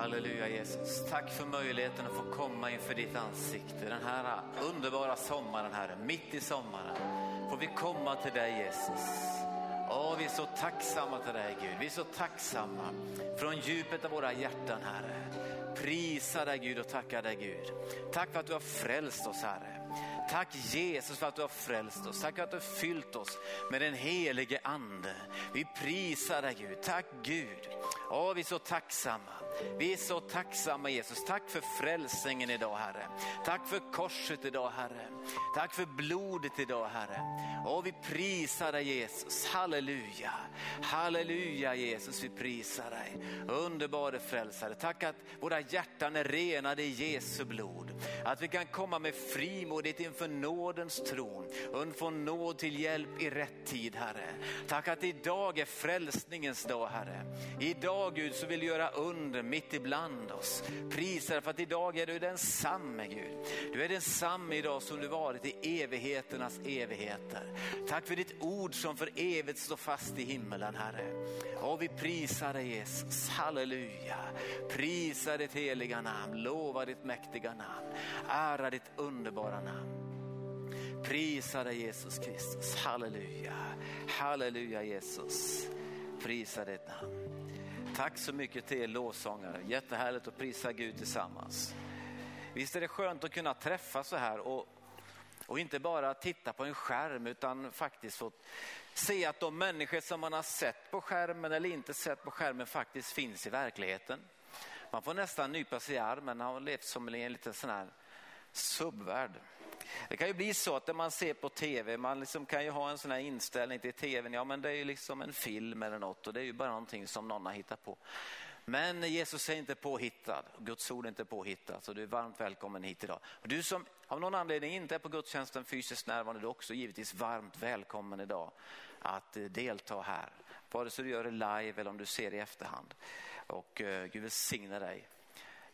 Halleluja Jesus. Tack för möjligheten att få komma inför ditt ansikte den här underbara sommaren, Herre. Mitt i sommaren får vi komma till dig Jesus. Åh, vi är så tacksamma till dig Gud. Vi är så tacksamma från djupet av våra hjärtan Herre. Prisa dig Gud och tacka dig Gud. Tack för att du har frälst oss Herre. Tack Jesus för att du har frälst oss. Tack för att du har fyllt oss med den helige ande. Vi prisar dig Gud. Tack Gud. Åh, vi är så tacksamma. Vi är så tacksamma Jesus. Tack för frälsningen idag Herre. Tack för korset idag Herre. Tack för blodet idag Herre. Och vi prisar dig Jesus. Halleluja. Halleluja Jesus, vi prisar dig. Underbara frälsare. Tack att våra hjärtan är renade i Jesu blod. Att vi kan komma med frimodighet inför nådens tron och få nåd till hjälp i rätt tid Herre. Tack att idag är frälsningens dag Herre. Idag Gud så vill du göra under mitt ibland oss. Prisar för att idag är du densamme Gud. Du är densamme idag som du varit i evigheternas evigheter. Tack för ditt ord som för evigt står fast i himmelen Herre. Och vi prisar dig Jesus, halleluja. Prisa ditt heliga namn, lova ditt mäktiga namn, ära ditt underbara namn. Prisa dig Jesus Kristus, halleluja, halleluja Jesus. Prisa ditt namn. Tack så mycket till er lovsångare, jättehärligt att prisa Gud tillsammans. Visst är det skönt att kunna träffas så här och, och inte bara titta på en skärm utan faktiskt få se att de människor som man har sett på skärmen eller inte sett på skärmen faktiskt finns i verkligheten. Man får nästan nypa sig i armen och levt som en liten sån här subvärld. Det kan ju bli så att när man ser på tv, man liksom kan ju ha en sån här inställning till tvn, ja men det är ju liksom en film eller något och det är ju bara någonting som någon har hittat på. Men Jesus är inte påhittad, Guds ord är inte påhittat, så du är varmt välkommen hit idag. Och du som av någon anledning inte är på gudstjänsten fysiskt närvarande, du är också givetvis varmt välkommen idag att eh, delta här. Vare sig du gör det live eller om du ser det i efterhand. Och eh, Gud välsigne dig.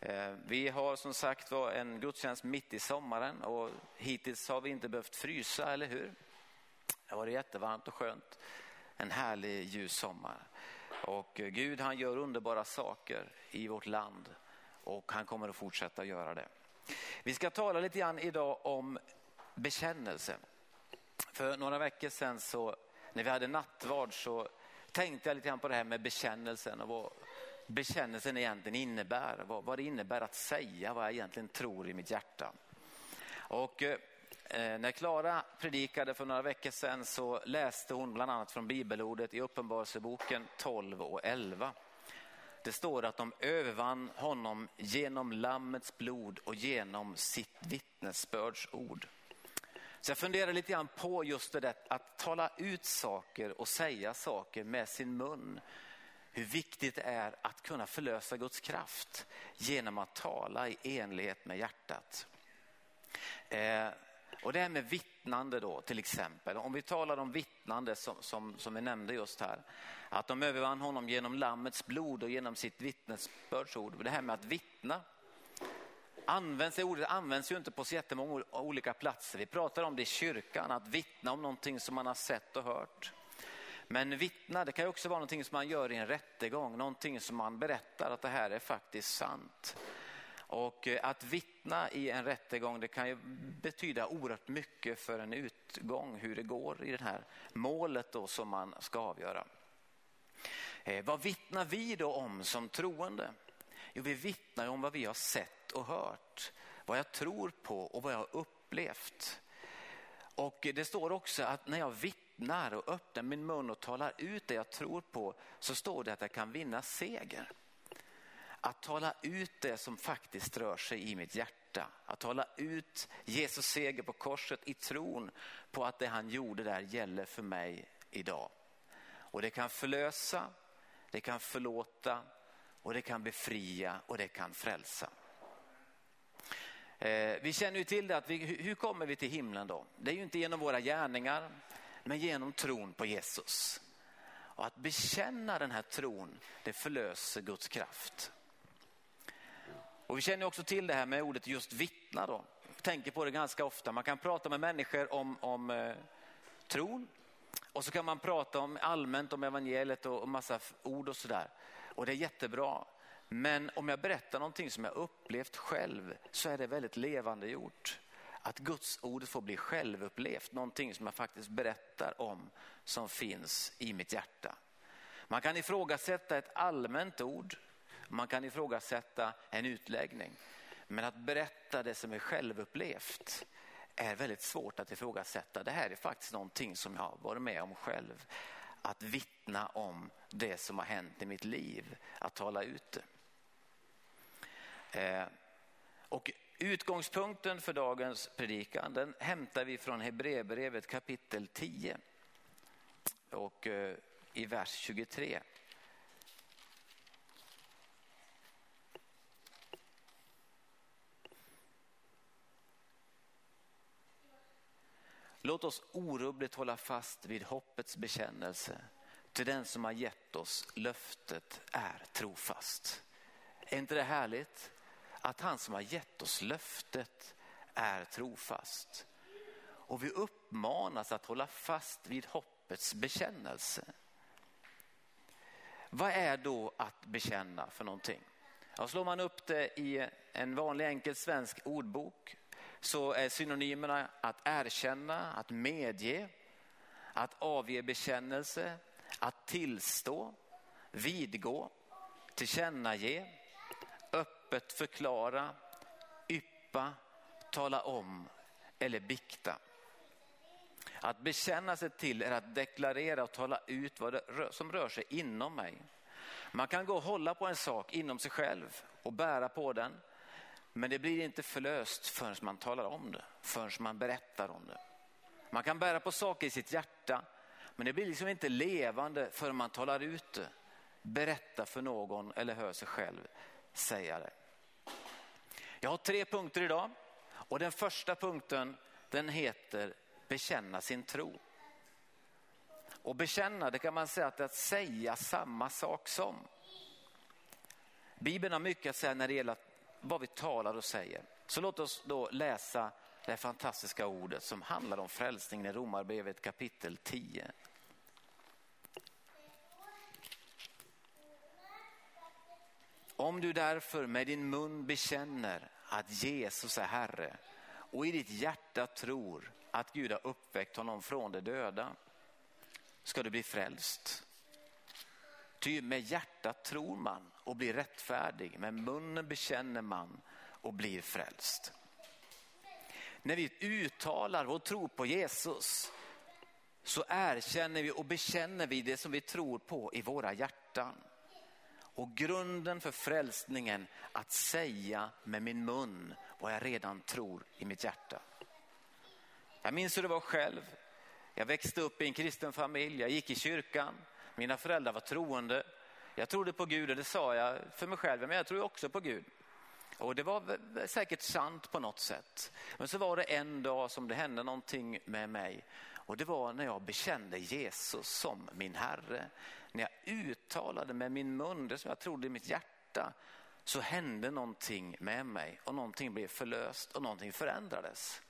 Eh, vi har som sagt var en gudstjänst mitt i sommaren och hittills har vi inte behövt frysa, eller hur? Det har varit jättevarmt och skönt. En härlig ljus sommar. Och eh, Gud han gör underbara saker i vårt land och han kommer att fortsätta göra det. Vi ska tala lite grann idag om bekännelse. För några veckor sedan så när vi hade nattvard så tänkte jag lite grann på det här med bekännelsen och vad bekännelsen egentligen innebär. Vad, vad det innebär att säga vad jag egentligen tror i mitt hjärta. Och eh, eh när Klara predikade för några veckor sedan så läste hon bland annat från bibelordet i Uppenbarelseboken 12 och 11. Det står att de övervann honom genom lammets blod och genom sitt vittnesbörds ord. Så jag funderar lite grann på just det där att tala ut saker och säga saker med sin mun. Hur viktigt det är att kunna förlösa Guds kraft genom att tala i enlighet med hjärtat. Eh, och det här med vittnande då till exempel. Om vi talar om vittnande som, som, som vi nämnde just här. Att de övervann honom genom lammets blod och genom sitt vittnesbördsord. Det här med att vittna används, ordet används ju inte på så jättemånga olika platser. Vi pratar om det i kyrkan, att vittna om någonting som man har sett och hört. Men vittna, det kan också vara någonting som man gör i en rättegång, någonting som man berättar att det här är faktiskt sant. Och eh, att vittna i en rättegång det kan ju betyda oerhört mycket för en utgång, hur det går i det här målet då som man ska avgöra. Eh, vad vittnar vi då om som troende? Jo, vi vittnar om vad vi har sett och hört, vad jag tror på och vad jag har upplevt. Och det står också att när jag vittnar och öppnar min mun och talar ut det jag tror på så står det att jag kan vinna seger. Att tala ut det som faktiskt rör sig i mitt hjärta. Att tala ut Jesus seger på korset i tron på att det han gjorde där gäller för mig idag. Och det kan förlösa, det kan förlåta och det kan befria och det kan frälsa. Eh, vi känner ju till det att vi, hur kommer vi till himlen då? Det är ju inte genom våra gärningar men genom tron på Jesus. Och att bekänna den här tron det förlöser Guds kraft. Och vi känner också till det här med ordet just vittna då. Vi tänker på det ganska ofta. Man kan prata med människor om, om eh, tron och så kan man prata om allmänt om evangeliet och, och massa ord och sådär. Och det är jättebra. Men om jag berättar någonting som jag upplevt själv så är det väldigt levande gjort. Att Guds ordet får bli självupplevt, någonting som jag faktiskt berättar om som finns i mitt hjärta. Man kan ifrågasätta ett allmänt ord, man kan ifrågasätta en utläggning. Men att berätta det som är självupplevt är väldigt svårt att ifrågasätta. Det här är faktiskt någonting som jag har varit med om själv. Att vittna om det som har hänt i mitt liv, att tala ut det. Eh, och utgångspunkten för dagens predikan den hämtar vi från Hebreerbrevet kapitel 10 och eh, i vers 23. Låt oss orubbligt hålla fast vid hoppets bekännelse. Till den som har gett oss löftet är trofast. Är inte det härligt? Att han som har gett oss löftet är trofast. Och vi uppmanas att hålla fast vid hoppets bekännelse. Vad är då att bekänna för någonting? Ja, slår man upp det i en vanlig enkel svensk ordbok så är synonymerna att erkänna, att medge, att avge bekännelse, att tillstå, vidgå, tillkännage, öppet förklara, yppa, tala om eller bikta. Att bekänna sig till är att deklarera och tala ut vad det som rör sig inom mig. Man kan gå och hålla på en sak inom sig själv och bära på den. Men det blir inte förlöst förrän man talar om det, förrän man berättar om det. Man kan bära på saker i sitt hjärta, men det blir liksom inte levande förrän man talar ut det, berättar för någon eller hör sig själv säga dig. Jag har tre punkter idag och den första punkten den heter bekänna sin tro. Och bekänna, det kan man säga att det är att säga samma sak som. Bibeln har mycket att säga när det gäller vad vi talar och säger. Så låt oss då läsa det fantastiska ordet som handlar om frälsningen i Romarbrevet kapitel 10. Om du därför med din mun bekänner att Jesus är Herre och i ditt hjärta tror att Gud har uppväckt honom från de döda ska du bli frälst. Ty med hjärtat tror man och blir rättfärdig, med munnen bekänner man och blir frälst. När vi uttalar vår tro på Jesus så erkänner vi och bekänner vi det som vi tror på i våra hjärtan. Och grunden för frälsningen att säga med min mun vad jag redan tror i mitt hjärta. Jag minns hur det var själv. Jag växte upp i en kristen familj, jag gick i kyrkan, mina föräldrar var troende. Jag trodde på Gud och det sa jag för mig själv, men jag tror också på Gud. Och det var säkert sant på något sätt. Men så var det en dag som det hände någonting med mig. Och det var när jag bekände Jesus som min Herre. När jag uttalade med min mun det som jag trodde i mitt hjärta så hände någonting med mig och någonting blev förlöst och någonting förändrades.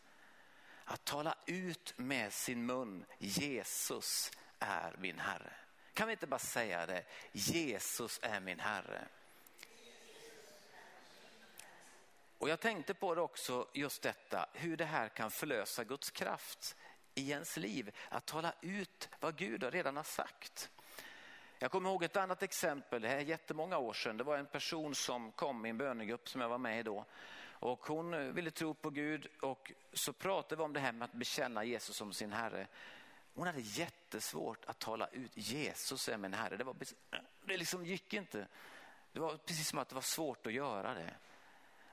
Att tala ut med sin mun, Jesus är min Herre. Kan vi inte bara säga det? Jesus är min Herre. Och jag tänkte på det också, just detta, hur det här kan förlösa Guds kraft i ens liv. Att tala ut vad Gud redan har sagt. Jag kommer ihåg ett annat exempel, det här är jättemånga år sedan. Det var en person som kom i en bönegrupp som jag var med i då. Och hon eh, ville tro på Gud och så pratade vi om det här med att bekänna Jesus som sin Herre. Hon hade jättesvårt att tala ut Jesus är min Herre. Det, var, det liksom gick inte. Det var precis som att det var svårt att göra det.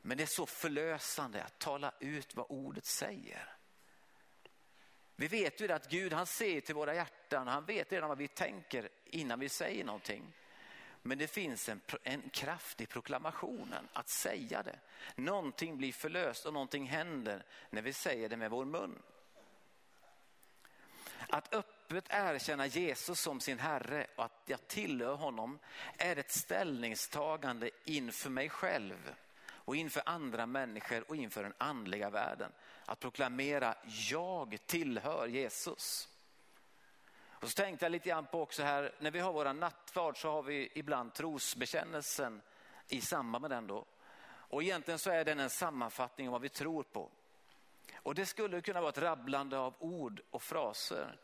Men det är så förlösande att tala ut vad ordet säger. Vi vet ju att Gud han ser till våra hjärtan, han vet redan vad vi tänker innan vi säger någonting. Men det finns en, en kraft i proklamationen, att säga det. Någonting blir förlöst och någonting händer när vi säger det med vår mun. Att öppet erkänna Jesus som sin Herre och att jag tillhör honom är ett ställningstagande inför mig själv och inför andra människor och inför den andliga världen. Att proklamera, jag tillhör Jesus. Och så tänkte jag lite grann på också här, när vi har våra nattvard så har vi ibland trosbekännelsen i samband med den då. Och egentligen så är den en sammanfattning av vad vi tror på. Och det skulle kunna vara ett rabblande av ord och fraser.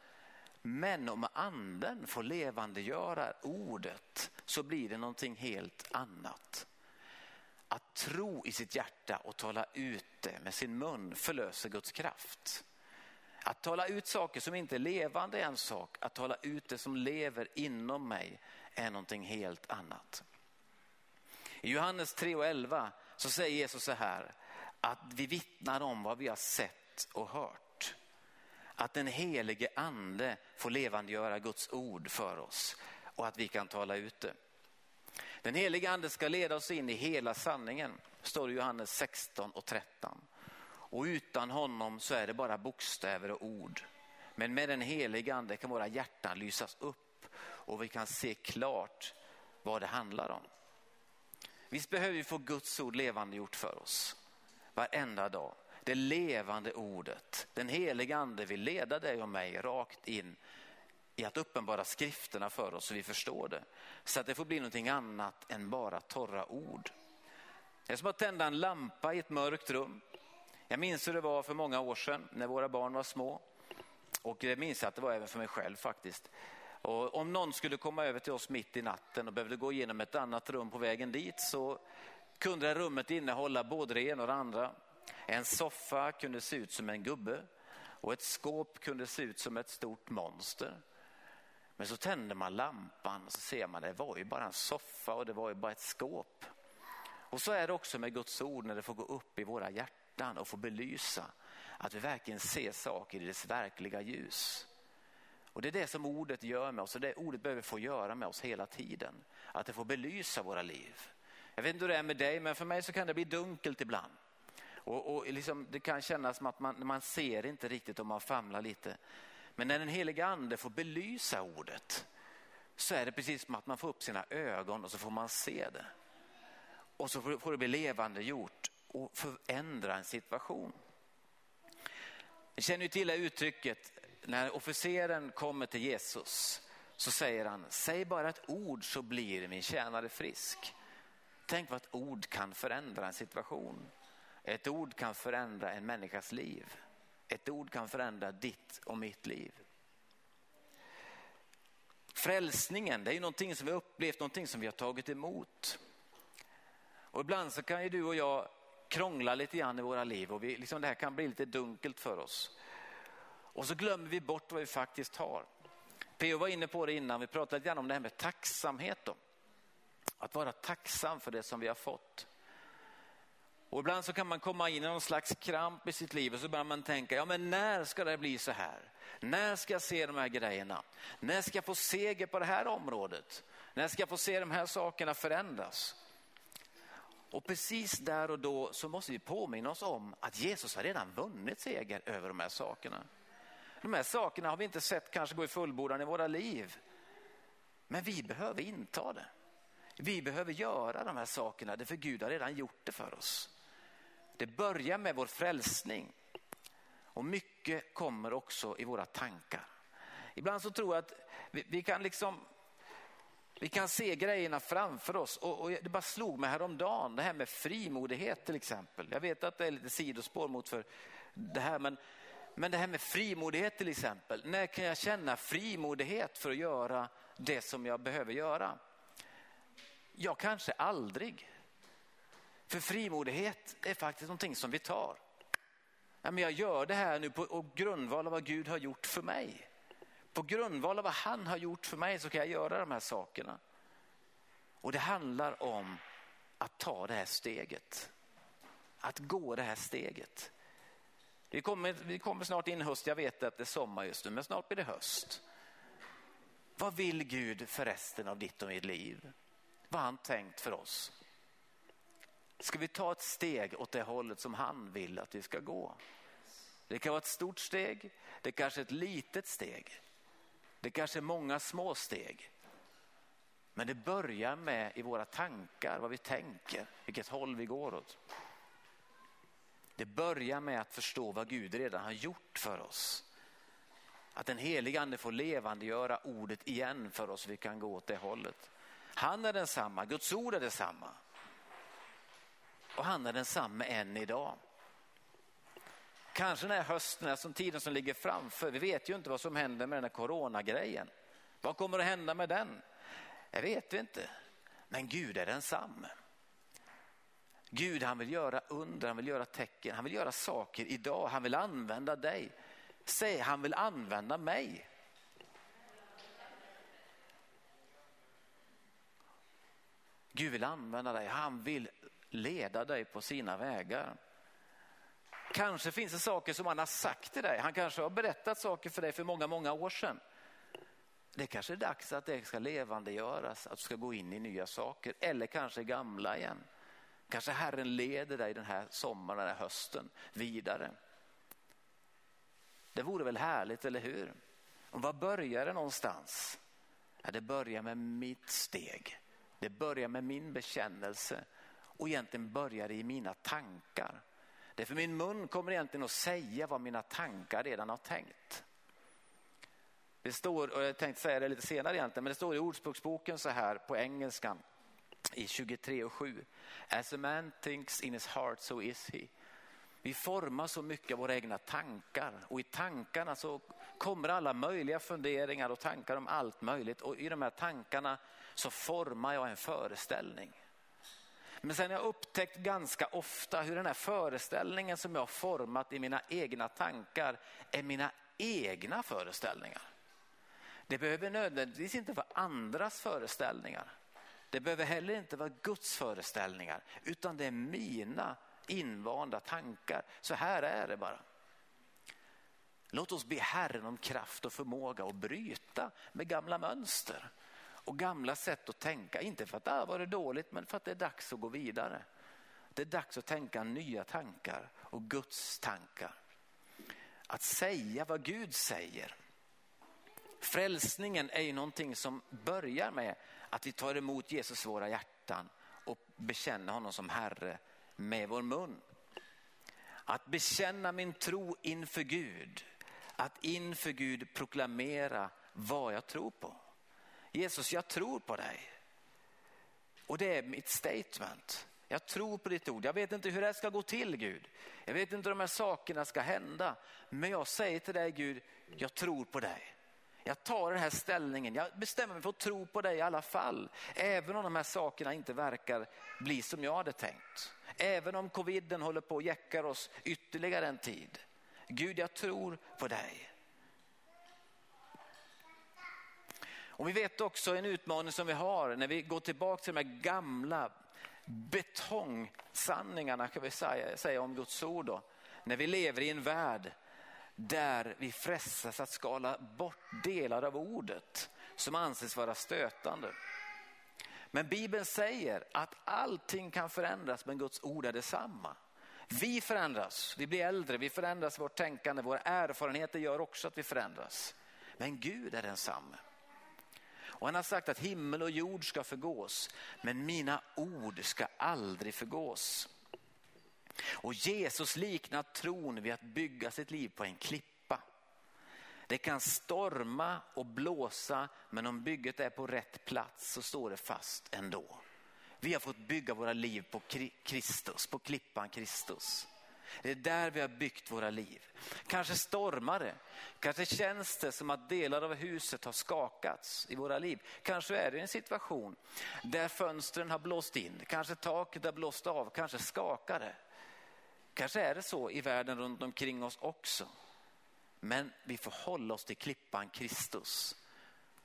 Men om anden får levandegöra ordet så blir det någonting helt annat. Att tro i sitt hjärta och tala ut det med sin mun förlöser Guds kraft. Att tala ut saker som inte är levande är en sak, att tala ut det som lever inom mig är någonting helt annat. I Johannes 3 och 11 så säger Jesus så här, att vi vittnar om vad vi har sett och hört. Att den helige ande får levandegöra Guds ord för oss och att vi kan tala ut det. Den helige ande ska leda oss in i hela sanningen, står det i Johannes 16 och 13. Och utan honom så är det bara bokstäver och ord. Men med den helige ande kan våra hjärtan lysas upp och vi kan se klart vad det handlar om. Visst behöver vi få Guds ord levande gjort för oss varenda dag. Det levande ordet, den heliga ande vill leda dig och mig rakt in i att uppenbara skrifterna för oss så vi förstår det. Så att det får bli någonting annat än bara torra ord. Det är som att tända en lampa i ett mörkt rum. Jag minns hur det var för många år sedan när våra barn var små. Och det minns jag att det var även för mig själv faktiskt. Och om någon skulle komma över till oss mitt i natten och behövde gå igenom ett annat rum på vägen dit så kunde det rummet innehålla både det ena och det andra. En soffa kunde se ut som en gubbe och ett skåp kunde se ut som ett stort monster. Men så tänder man lampan och så ser man att det var ju bara en soffa och det var ju bara ett skåp. Och så är det också med Guds ord när det får gå upp i våra hjärtan och få belysa att vi verkligen ser saker i dess verkliga ljus. Och det är det som ordet gör med oss och det ordet behöver få göra med oss hela tiden. Att det får belysa våra liv. Jag vet inte hur det är med dig men för mig så kan det bli dunkelt ibland. Och, och liksom, det kan kännas som att man, man ser inte riktigt om man famlar lite. Men när den heliga ande får belysa ordet så är det precis som att man får upp sina ögon och så får man se det. Och så får det bli levande gjort och förändra en situation. Ni känner ju till det uttrycket när officeren kommer till Jesus så säger han, säg bara ett ord så blir min tjänare frisk. Tänk vad ett ord kan förändra en situation. Ett ord kan förändra en människas liv. Ett ord kan förändra ditt och mitt liv. Frälsningen, det är någonting som vi har upplevt, någonting som vi har tagit emot. Och ibland så kan ju du och jag krångla lite grann i våra liv och vi, liksom det här kan bli lite dunkelt för oss. Och så glömmer vi bort vad vi faktiskt har. P.O. var inne på det innan, vi pratade lite grann om det här med tacksamhet. Då. Att vara tacksam för det som vi har fått. Och ibland så kan man komma in i någon slags kramp i sitt liv och så börjar man tänka, ja men när ska det bli så här? När ska jag se de här grejerna? När ska jag få seger på det här området? När ska jag få se de här sakerna förändras? Och precis där och då så måste vi påminna oss om att Jesus har redan vunnit seger över de här sakerna. De här sakerna har vi inte sett kanske gå i fullbordan i våra liv. Men vi behöver inta det. Vi behöver göra de här sakerna, för Gud har redan gjort det för oss. Det börjar med vår frälsning och mycket kommer också i våra tankar. Ibland så tror jag att vi, vi kan liksom vi kan se grejerna framför oss och, och, det bara slog mig häromdagen, det här med frimodighet till exempel. Jag vet att det är lite sidospår mot för det här, men, men det här med frimodighet till exempel. När kan jag känna frimodighet för att göra det som jag behöver göra? Jag kanske aldrig. För frimodighet är faktiskt någonting som vi tar. Ja, men jag gör det här nu på grundval av vad Gud har gjort för mig. På grundval av vad han har gjort för mig så kan jag göra de här sakerna. Och det handlar om att ta det här steget. Att gå det här steget. Vi kommer, vi kommer snart in i höst, jag vet att det är sommar just nu, men snart blir det höst. Vad vill Gud för resten av ditt och mitt liv? Vad har han tänkt för oss? Ska vi ta ett steg åt det hållet som han vill att vi ska gå? Det kan vara ett stort steg, det kanske är ett litet steg. Det kanske är många små steg. Men det börjar med i våra tankar, vad vi tänker, vilket håll vi går åt. Det börjar med att förstå vad Gud redan har gjort för oss. Att den helige ande får levandegöra ordet igen för oss, vi kan gå åt det hållet. Han är densamma, Guds ord är detsamma. Och han är densamme än idag. Kanske den här hösten, som tiden som ligger framför. Vi vet ju inte vad som händer med den här coronagrejen. Vad kommer att hända med den? Det vet vi inte. Men Gud är densamme. Gud han vill göra under, han vill göra tecken, han vill göra saker idag. Han vill använda dig. Säg, han vill använda mig. Gud vill använda dig, han vill leda dig på sina vägar. Kanske finns det saker som han har sagt till dig. Han kanske har berättat saker för dig för många, många år sedan. Det kanske är dags att det ska levandegöras, att du ska gå in i nya saker eller kanske gamla igen. Kanske Herren leder dig den här sommaren, den här hösten vidare. Det vore väl härligt, eller hur? Och var börjar det någonstans? Ja, det börjar med mitt steg. Det börjar med min bekännelse och egentligen börjar det i mina tankar. Därför min mun kommer egentligen att säga vad mina tankar redan har tänkt. Det står, och jag tänkte säga det lite senare egentligen, men det står i Ordspråksboken så här på engelskan i 23 och 7. As a man thinks in his heart so is he. Vi formar så mycket av våra egna tankar och i tankarna så kommer alla möjliga funderingar och tankar om allt möjligt och i de här tankarna så formar jag en föreställning. Men sen har jag upptäckt ganska ofta hur den här föreställningen som jag har format i mina egna tankar är mina egna föreställningar. Det behöver nödvändigtvis inte vara andras föreställningar. Det behöver heller inte vara Guds föreställningar, utan det är mina invanda tankar. Så här är det bara. Låt oss be Herren om kraft och förmåga att bryta med gamla mönster och gamla sätt att tänka. Inte för att det har varit dåligt, men för att det är dags att gå vidare. Det är dags att tänka nya tankar och Guds tankar. Att säga vad Gud säger. Frälsningen är ju någonting som börjar med att vi tar emot Jesus i våra hjärtan och bekänner honom som Herre med vår mun. Att bekänna min tro inför Gud, att inför Gud proklamera vad jag tror på. Jesus, jag tror på dig. Och det är mitt statement. Jag tror på ditt ord. Jag vet inte hur det ska gå till Gud. Jag vet inte hur de här sakerna ska hända. Men jag säger till dig Gud, jag tror på dig. Jag tar den här ställningen, jag bestämmer mig för att tro på dig i alla fall. Även om de här sakerna inte verkar bli som jag hade tänkt. Även om coviden håller på att jäckar oss ytterligare en tid. Gud, jag tror på dig. Och vi vet också en utmaning som vi har när vi går tillbaka till de här gamla betongsanningarna kan vi säga, säga om Guds ord. Då. När vi lever i en värld där vi frestas att skala bort delar av ordet som anses vara stötande. Men Bibeln säger att allting kan förändras men Guds ord är detsamma. Vi förändras, vi blir äldre, vi förändras vårt tänkande, våra erfarenheter gör också att vi förändras. Men Gud är densamme. Och han har sagt att himmel och jord ska förgås, men mina ord ska aldrig förgås. Och Jesus liknar tron vid att bygga sitt liv på en klippa. Det kan storma och blåsa, men om bygget är på rätt plats så står det fast ändå. Vi har fått bygga våra liv på Kristus, på klippan Kristus. Det är där vi har byggt våra liv. Kanske stormar det. Kanske känns det som att delar av huset har skakats i våra liv. Kanske är det en situation där fönstren har blåst in. Kanske taket har blåst av. Kanske skakar det. Kanske är det så i världen runt omkring oss också. Men vi får hålla oss till klippan Kristus.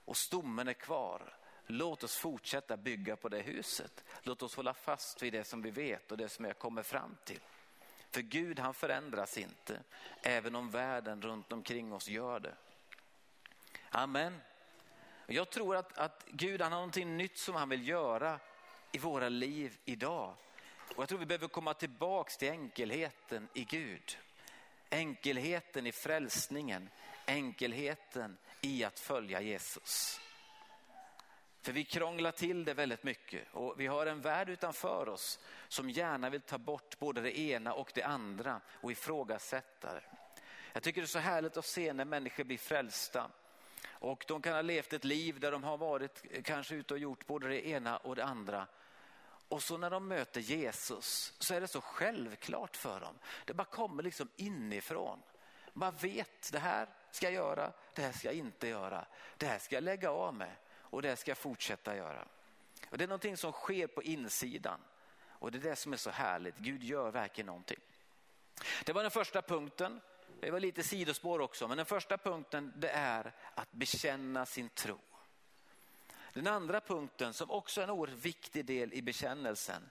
Och stommen är kvar. Låt oss fortsätta bygga på det huset. Låt oss hålla fast vid det som vi vet och det som jag kommer fram till. För Gud han förändras inte, även om världen runt omkring oss gör det. Amen. Jag tror att, att Gud han har någonting nytt som han vill göra i våra liv idag. Och jag tror vi behöver komma tillbaks till enkelheten i Gud. Enkelheten i frälsningen, enkelheten i att följa Jesus. För vi krånglar till det väldigt mycket och vi har en värld utanför oss som gärna vill ta bort både det ena och det andra och ifrågasätta det. Jag tycker det är så härligt att se när människor blir frälsta och de kan ha levt ett liv där de har varit kanske ute och gjort både det ena och det andra Och så när de möter Jesus så är det så självklart för dem. Det bara kommer liksom inifrån. Man vet, det här ska jag göra, det här ska jag inte göra. Det här ska jag lägga av med och det ska jag fortsätta göra. Och det är någonting som sker på insidan. Och det är det som är så härligt. Gud gör verkligen någonting. Det var den första punkten. Det var lite sidospår också, men den första punkten det är att bekänna sin tro. Den andra punkten som också är en oerhört viktig del i bekännelsen,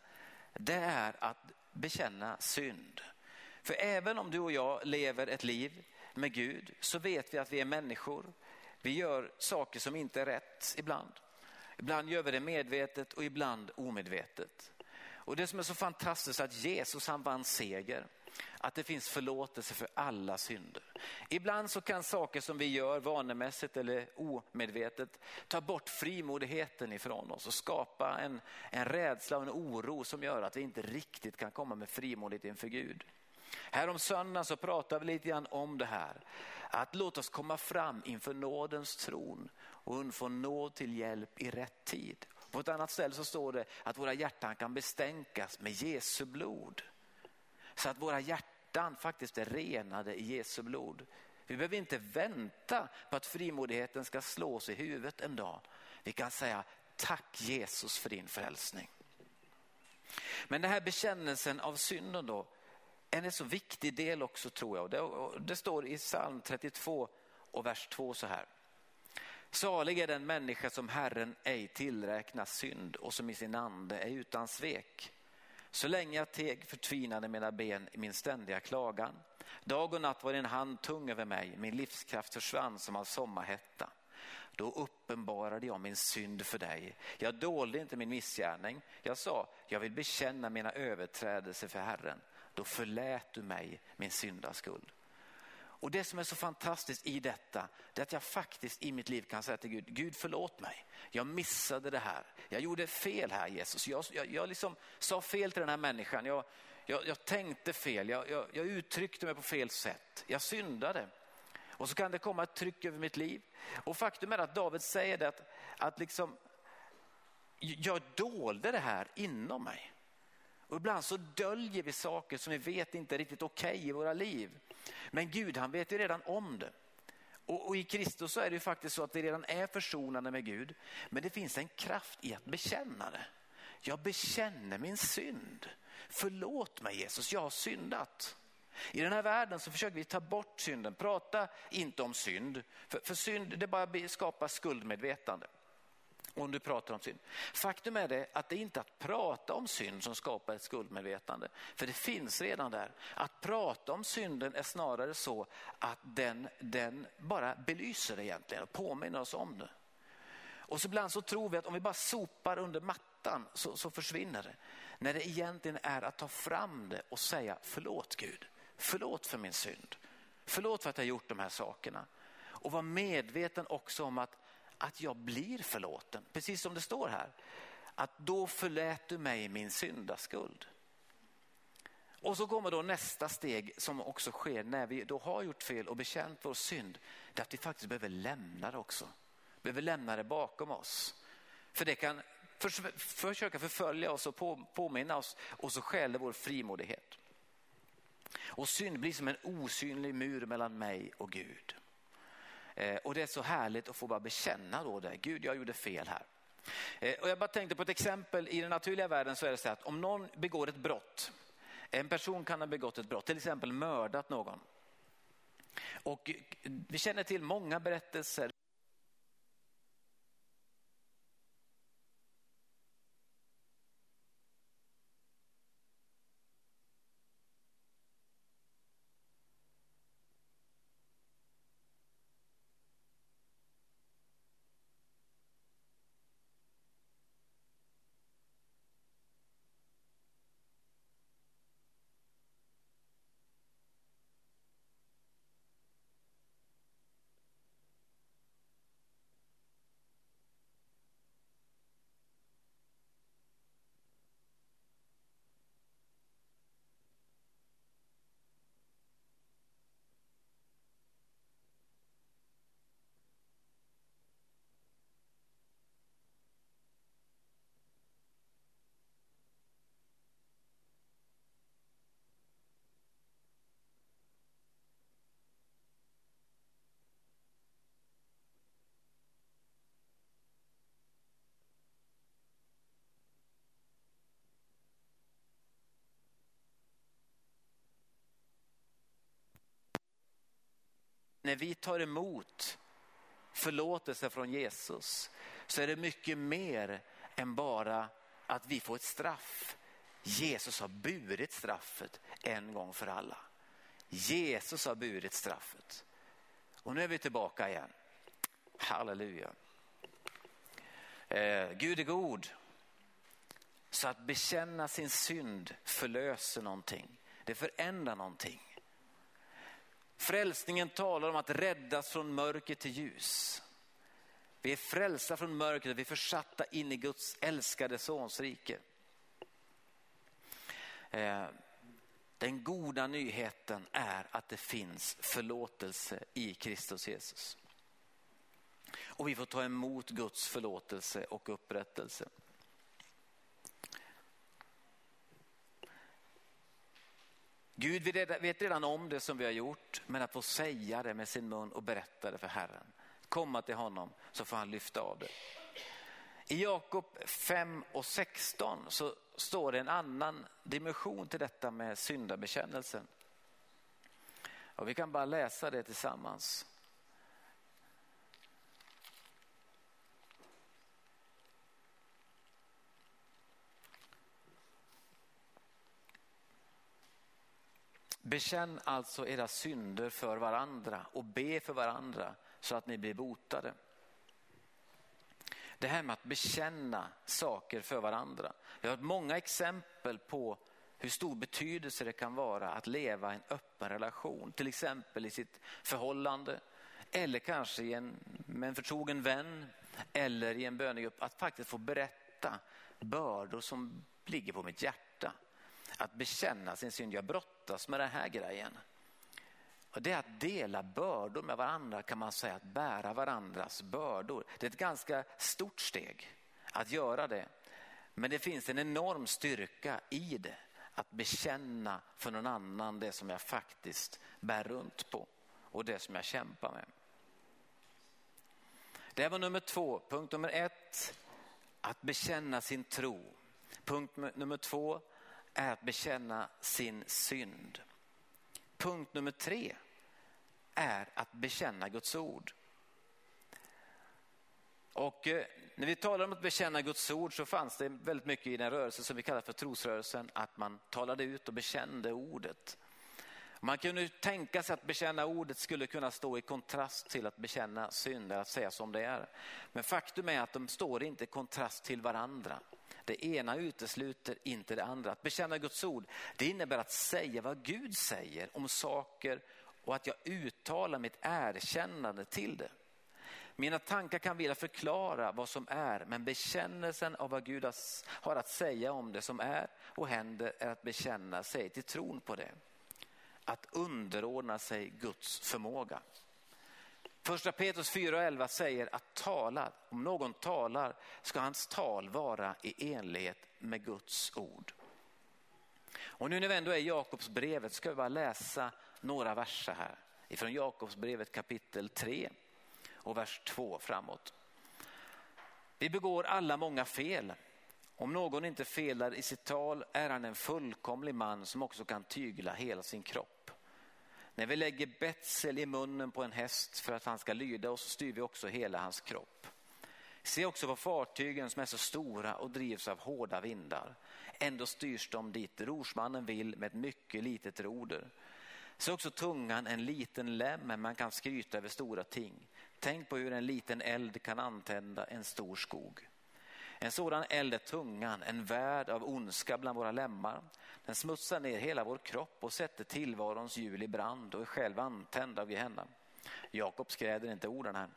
det är att bekänna synd. För även om du och jag lever ett liv med Gud så vet vi att vi är människor. Vi gör saker som inte är rätt ibland. Ibland gör vi det medvetet och ibland omedvetet. Och det som är så fantastiskt är att Jesus han vann seger. Att det finns förlåtelse för alla synder. Ibland så kan saker som vi gör vanemässigt eller omedvetet ta bort frimodigheten ifrån oss och skapa en, en rädsla och en oro som gör att vi inte riktigt kan komma med frimodighet inför Gud. Här om söndagen så pratar vi lite grann om det här. Att låta oss komma fram inför nådens tron och få nåd till hjälp i rätt tid. På ett annat ställe så står det att våra hjärtan kan bestänkas med Jesu blod. Så att våra hjärtan faktiskt är renade i Jesu blod. Vi behöver inte vänta på att frimodigheten ska slås i huvudet en dag. Vi kan säga tack Jesus för din frälsning. Men den här bekännelsen av synden då, är en så viktig del också tror jag. Det, det står i psalm 32 och vers 2 så här. Salig är den människa som Herren ej tillräknar synd och som i sin ande är utan svek. Så länge jag teg förtvinade mina ben i min ständiga klagan. Dag och natt var din hand tung över mig, min livskraft försvann som av sommarhetta. Då uppenbarade jag min synd för dig. Jag dolde inte min missgärning. Jag sa, jag vill bekänna mina överträdelser för Herren. Då förlät du mig min syndaskuld. Och det som är så fantastiskt i detta, det är att jag faktiskt i mitt liv kan säga till Gud, Gud förlåt mig. Jag missade det här. Jag gjorde fel här Jesus. Jag, jag, jag liksom sa fel till den här människan. Jag, jag, jag tänkte fel. Jag, jag, jag uttryckte mig på fel sätt. Jag syndade. Och så kan det komma ett tryck över mitt liv. Och faktum är att David säger det att, att liksom, jag dolde det här inom mig. Och ibland så döljer vi saker som vi vet inte är riktigt okej okay i våra liv. Men Gud han vet ju redan om det. Och, och, i Kristus så är det ju faktiskt så att vi redan är försonade med Gud. Men det finns en kraft i att bekänna det. Jag bekänner min synd. Förlåt mig Jesus, jag har syndat. I den här världen så försöker vi ta bort synden. Prata inte om synd. För, för synd det bara skapar skuldmedvetande om du pratar om synd. Faktum är det att det är inte att prata om synd som skapar ett skuldmedvetande. För det finns redan där. Att prata om synden är snarare så att den, den bara belyser det egentligen och påminner oss om det. Och så ibland så tror vi att om vi bara sopar under mattan så, så försvinner det. När det egentligen är att ta fram det och säga förlåt Gud. Förlåt för min synd. Förlåt för att jag gjort de här sakerna. Och vara medveten också om att att jag blir förlåten. Precis som det står här. Att då förlät du mig min syndaskuld. Och så kommer då nästa steg som också sker när vi då har gjort fel och bekänt vår synd. Det är att vi faktiskt behöver lämna det också. Behöver lämna det bakom oss. För det kan förs försöka förfölja oss och på påminna oss och så skäller vår frimodighet. Och synd blir som en osynlig mur mellan mig och Gud. Eh, och det är så härligt att få bara bekänna då det. Gud, jag gjorde fel här. Eh, och jag bara tänkte på ett exempel. I den naturliga världen så är det så att om någon begår ett brott, en person kan ha begått ett brott, till exempel mördat någon. Och vi känner till många berättelser när vi tar emot förlåtelse från Jesus så är det mycket mer än bara att vi får ett straff. Jesus har burit straffet en gång för alla. Jesus har burit straffet. Och nu är vi tillbaka igen. Halleluja. Eh, Gud är god. Så att bekänna sin synd förlöser någonting. Det förändrar någonting. Frälsningen talar om att räddas från mörker till ljus. Vi är frälsta från mörkret, vi är försatta in i Guds älskade sons rike. Eh, den goda nyheten är att det finns förlåtelse i Kristus Jesus. Och vi får ta emot Guds förlåtelse och upprättelse. Gud vet redan om det som vi har gjort, men att få säga det med sin mun och berätta det för Herren. Komma till honom så får han lyfta av det. I Jakob 5 och 16 så står det en annan dimension till detta med syndabekännelsen. Och vi kan bara läsa det tillsammans. Bekänn alltså era synder för varandra och be för varandra så att ni blir botade. Det här med att bekänna saker för varandra. Jag har hört många exempel på hur stor betydelse det kan vara att leva i en öppen relation, till exempel i sitt förhållande eller kanske i en, med en förtrogen vän eller i en bönegrupp, att faktiskt få berätta bördor som ligger på mitt hjärta. Att bekänna sin synd, jag brottas med den här grejen. Och det är att dela bördor med varandra kan man säga, att bära varandras bördor. Det är ett ganska stort steg att göra det. Men det finns en enorm styrka i det. Att bekänna för någon annan det som jag faktiskt bär runt på och det som jag kämpar med. Det var nummer två. Punkt nummer ett, att bekänna sin tro. Punkt nummer två är att bekänna sin synd. Punkt nummer tre är att bekänna Guds ord. Och eh, när vi talar om att bekänna Guds ord så fanns det väldigt mycket i den rörelse som vi kallar för trosrörelsen, att man talade ut och bekände ordet. Man kunde tänka sig att bekänna ordet skulle kunna stå i kontrast till att bekänna synd, att säga som det är. Men faktum är att de står inte i kontrast till varandra. Det ena utesluter inte det andra. Att bekänna Guds ord, det innebär att säga vad Gud säger om saker och att jag uttalar mitt erkännande till det. Mina tankar kan vilja förklara vad som är, men bekännelsen av vad Gud har att säga om det som är och händer är att bekänna sig till tron på det. Att underordna sig Guds förmåga. Första Petrus 4.11 säger att tala, om någon talar ska hans tal vara i enlighet med Guds ord. Och nu när vi ändå är i Jakobsbrevet ska vi bara läsa några verser här ifrån Jakobsbrevet kapitel 3 och vers 2 framåt. Vi begår alla många fel. Om någon inte felar i sitt tal är han en fullkomlig man som också kan tygla hela sin kropp. När vi lägger betsel i munnen på en häst för att han ska lyda oss styr vi också hela hans kropp. Se också på fartygen som är så stora och drivs av hårda vindar. Ändå styrs de dit rorsmannen vill med ett mycket litet roder. Se också tungan en liten lem, men man kan skryta över stora ting. Tänk på hur en liten eld kan antända en stor skog. En sådan eld är tungan, en värld av ondska bland våra lemmar. Den smutsar ner hela vår kropp och sätter tillvarons hjul i brand och är själv antänd av Gehenna. Jakob skräder inte orden här.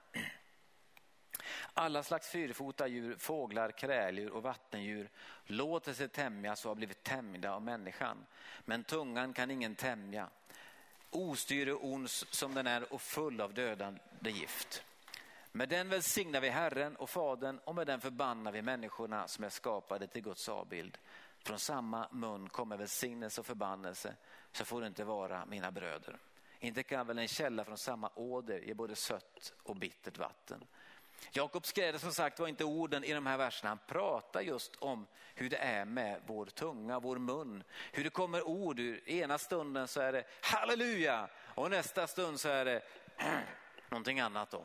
Alla slags fyrfota djur, fåglar, kräldjur och vattendjur låter sig tämjas och har blivit tämjda av människan. Men tungan kan ingen tämja ostyrig och ons som den är och full av dödande gift. Med den välsignar vi Herren och Fadern och med den förbannar vi människorna som är skapade till Guds avbild. Från samma mun kommer välsignelse och förbannelse, så får det inte vara mina bröder. Inte kan väl en källa från samma åder ge både sött och bittert vatten. Jakob skrev som sagt var inte orden i de här verserna. Han pratar just om hur det är med vår tunga, vår mun. Hur det kommer ord ur. Ena stunden så är det halleluja och nästa stund så är det någonting annat då.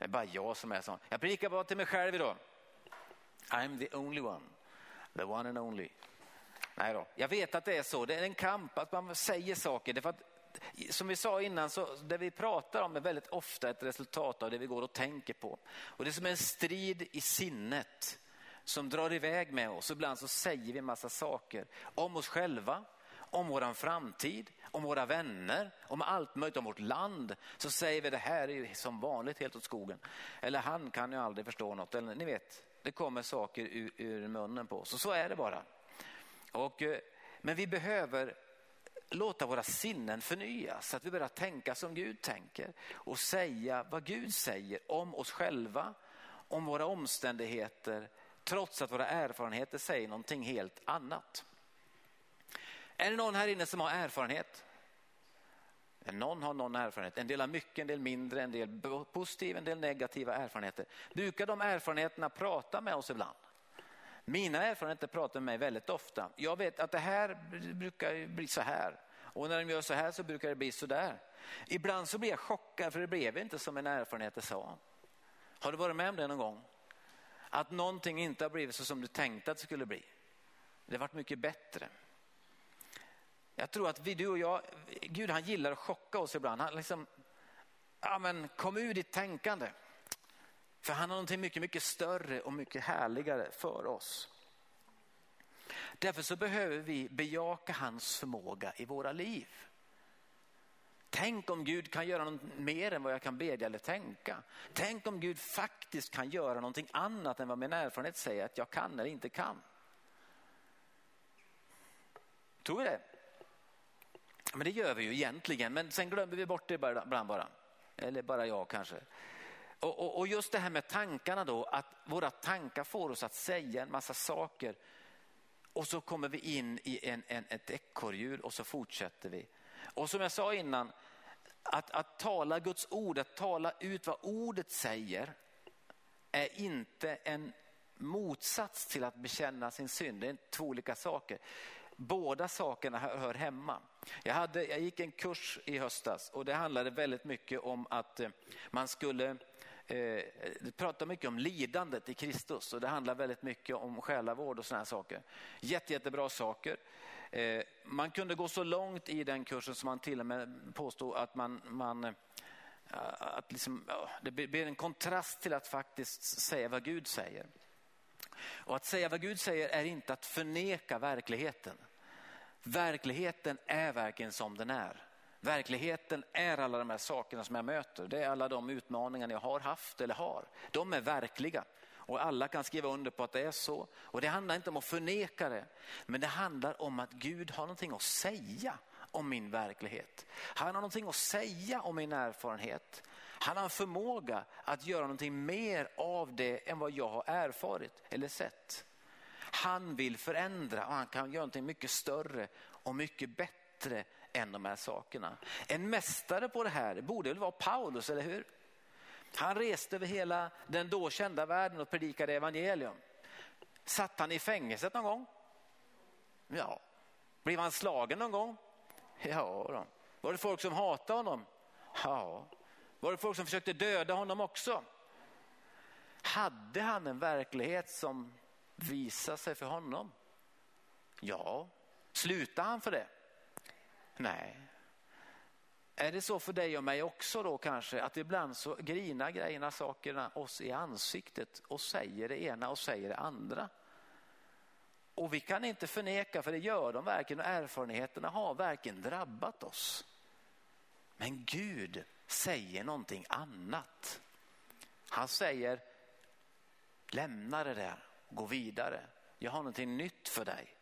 Det är bara jag som är sån. Jag predikar bara till mig själv idag. I'm the only one, the one and only. Nej då. Jag vet att det är så, det är en kamp att man säger saker. Det för att, som vi sa innan, så det vi pratar om är väldigt ofta ett resultat av det vi går och tänker på. Och det är som en strid i sinnet som drar iväg med oss. Ibland så säger vi en massa saker om oss själva, om vår framtid, om våra vänner, om allt möjligt, om vårt land. Så säger vi det här är som vanligt helt åt skogen. Eller han kan ju aldrig förstå något. Eller, ni vet, det kommer saker ur, ur munnen på oss. Och så är det bara. Och, eh, men vi behöver låta våra sinnen förnyas så att vi börjar tänka som Gud tänker och säga vad Gud säger om oss själva, om våra omständigheter, trots att våra erfarenheter säger någonting helt annat. Är det någon här inne som har erfarenhet? Någon har någon erfarenhet. En del har mycket, en del mindre, en del positiva, en del negativa erfarenheter. Brukar de erfarenheterna prata med oss ibland? Mina erfarenheter pratar med mig väldigt ofta. Jag vet att det här brukar bli så här och när de gör så här så brukar det bli så där. Ibland så blir jag chockad för det blev inte som en erfarenhet sa. Har du varit med om det någon gång? Att någonting inte har blivit så som du tänkte att det skulle bli. Det har varit mycket bättre. Jag tror att vi, du och jag, Gud han gillar att chocka oss ibland. Han liksom, ja men kom ur ditt tänkande. För han har någonting mycket, mycket större och mycket härligare för oss. Därför så behöver vi bejaka hans förmåga i våra liv. Tänk om Gud kan göra något mer än vad jag kan bedja eller tänka. Tänk om Gud faktiskt kan göra någonting annat än vad min erfarenhet säger att jag kan eller inte kan. Tror vi det? Men det gör vi ju egentligen, men sen glömmer vi bort det ibland bara. Eller bara jag kanske. Och, och, och, just det här med tankarna då, att våra tankar får oss att säga en massa saker och så kommer vi in i en, en, ett ekorrhjul och så fortsätter vi. Och som jag sa innan, att, att tala Guds ord, att tala ut vad ordet säger är inte en motsats till att bekänna sin synd. Det är två olika saker. Båda sakerna hör hemma. Jag, hade, jag gick en kurs i höstas och det handlade väldigt mycket om att eh, man skulle eh, prata mycket om lidandet i Kristus och det handlar väldigt mycket om själavård och sådana saker. Jätte, jättebra saker. Eh, man kunde gå så långt i den kursen som man till och med påstod att man, man eh, att liksom, det blir en kontrast till att faktiskt säga vad Gud säger. Och att säga vad Gud säger är inte att förneka verkligheten. Verkligheten är verkligen som den är. Verkligheten är alla de här sakerna som jag möter. Det är alla de utmaningar jag har haft eller har. De är verkliga och alla kan skriva under på att det är så. Och det handlar inte om att förneka det, men det handlar om att Gud har någonting att säga om min verklighet. Han har någonting att säga om min erfarenhet. Han har en förmåga att göra någonting mer av det än vad jag har erfarit eller sett. Han vill förändra och han kan göra någonting mycket större och mycket bättre än de här sakerna. En mästare på det här borde väl vara Paulus, eller hur? Han reste över hela den då kända världen och predikade evangelium. Satt han i fängelset någon gång? Ja. Blev han slagen någon gång? Ja. Då. Var det folk som hatade honom? Ja. Var det folk som försökte döda honom också? Hade han en verklighet som Visa sig för honom? Ja. Slutar han för det? Nej. Är det så för dig och mig också då kanske att ibland så grinar grejerna sakerna oss i ansiktet och säger det ena och säger det andra. Och vi kan inte förneka, för det gör de verkligen och erfarenheterna har verkligen drabbat oss. Men Gud säger någonting annat. Han säger lämna det där, gå vidare. Jag har någonting nytt för dig.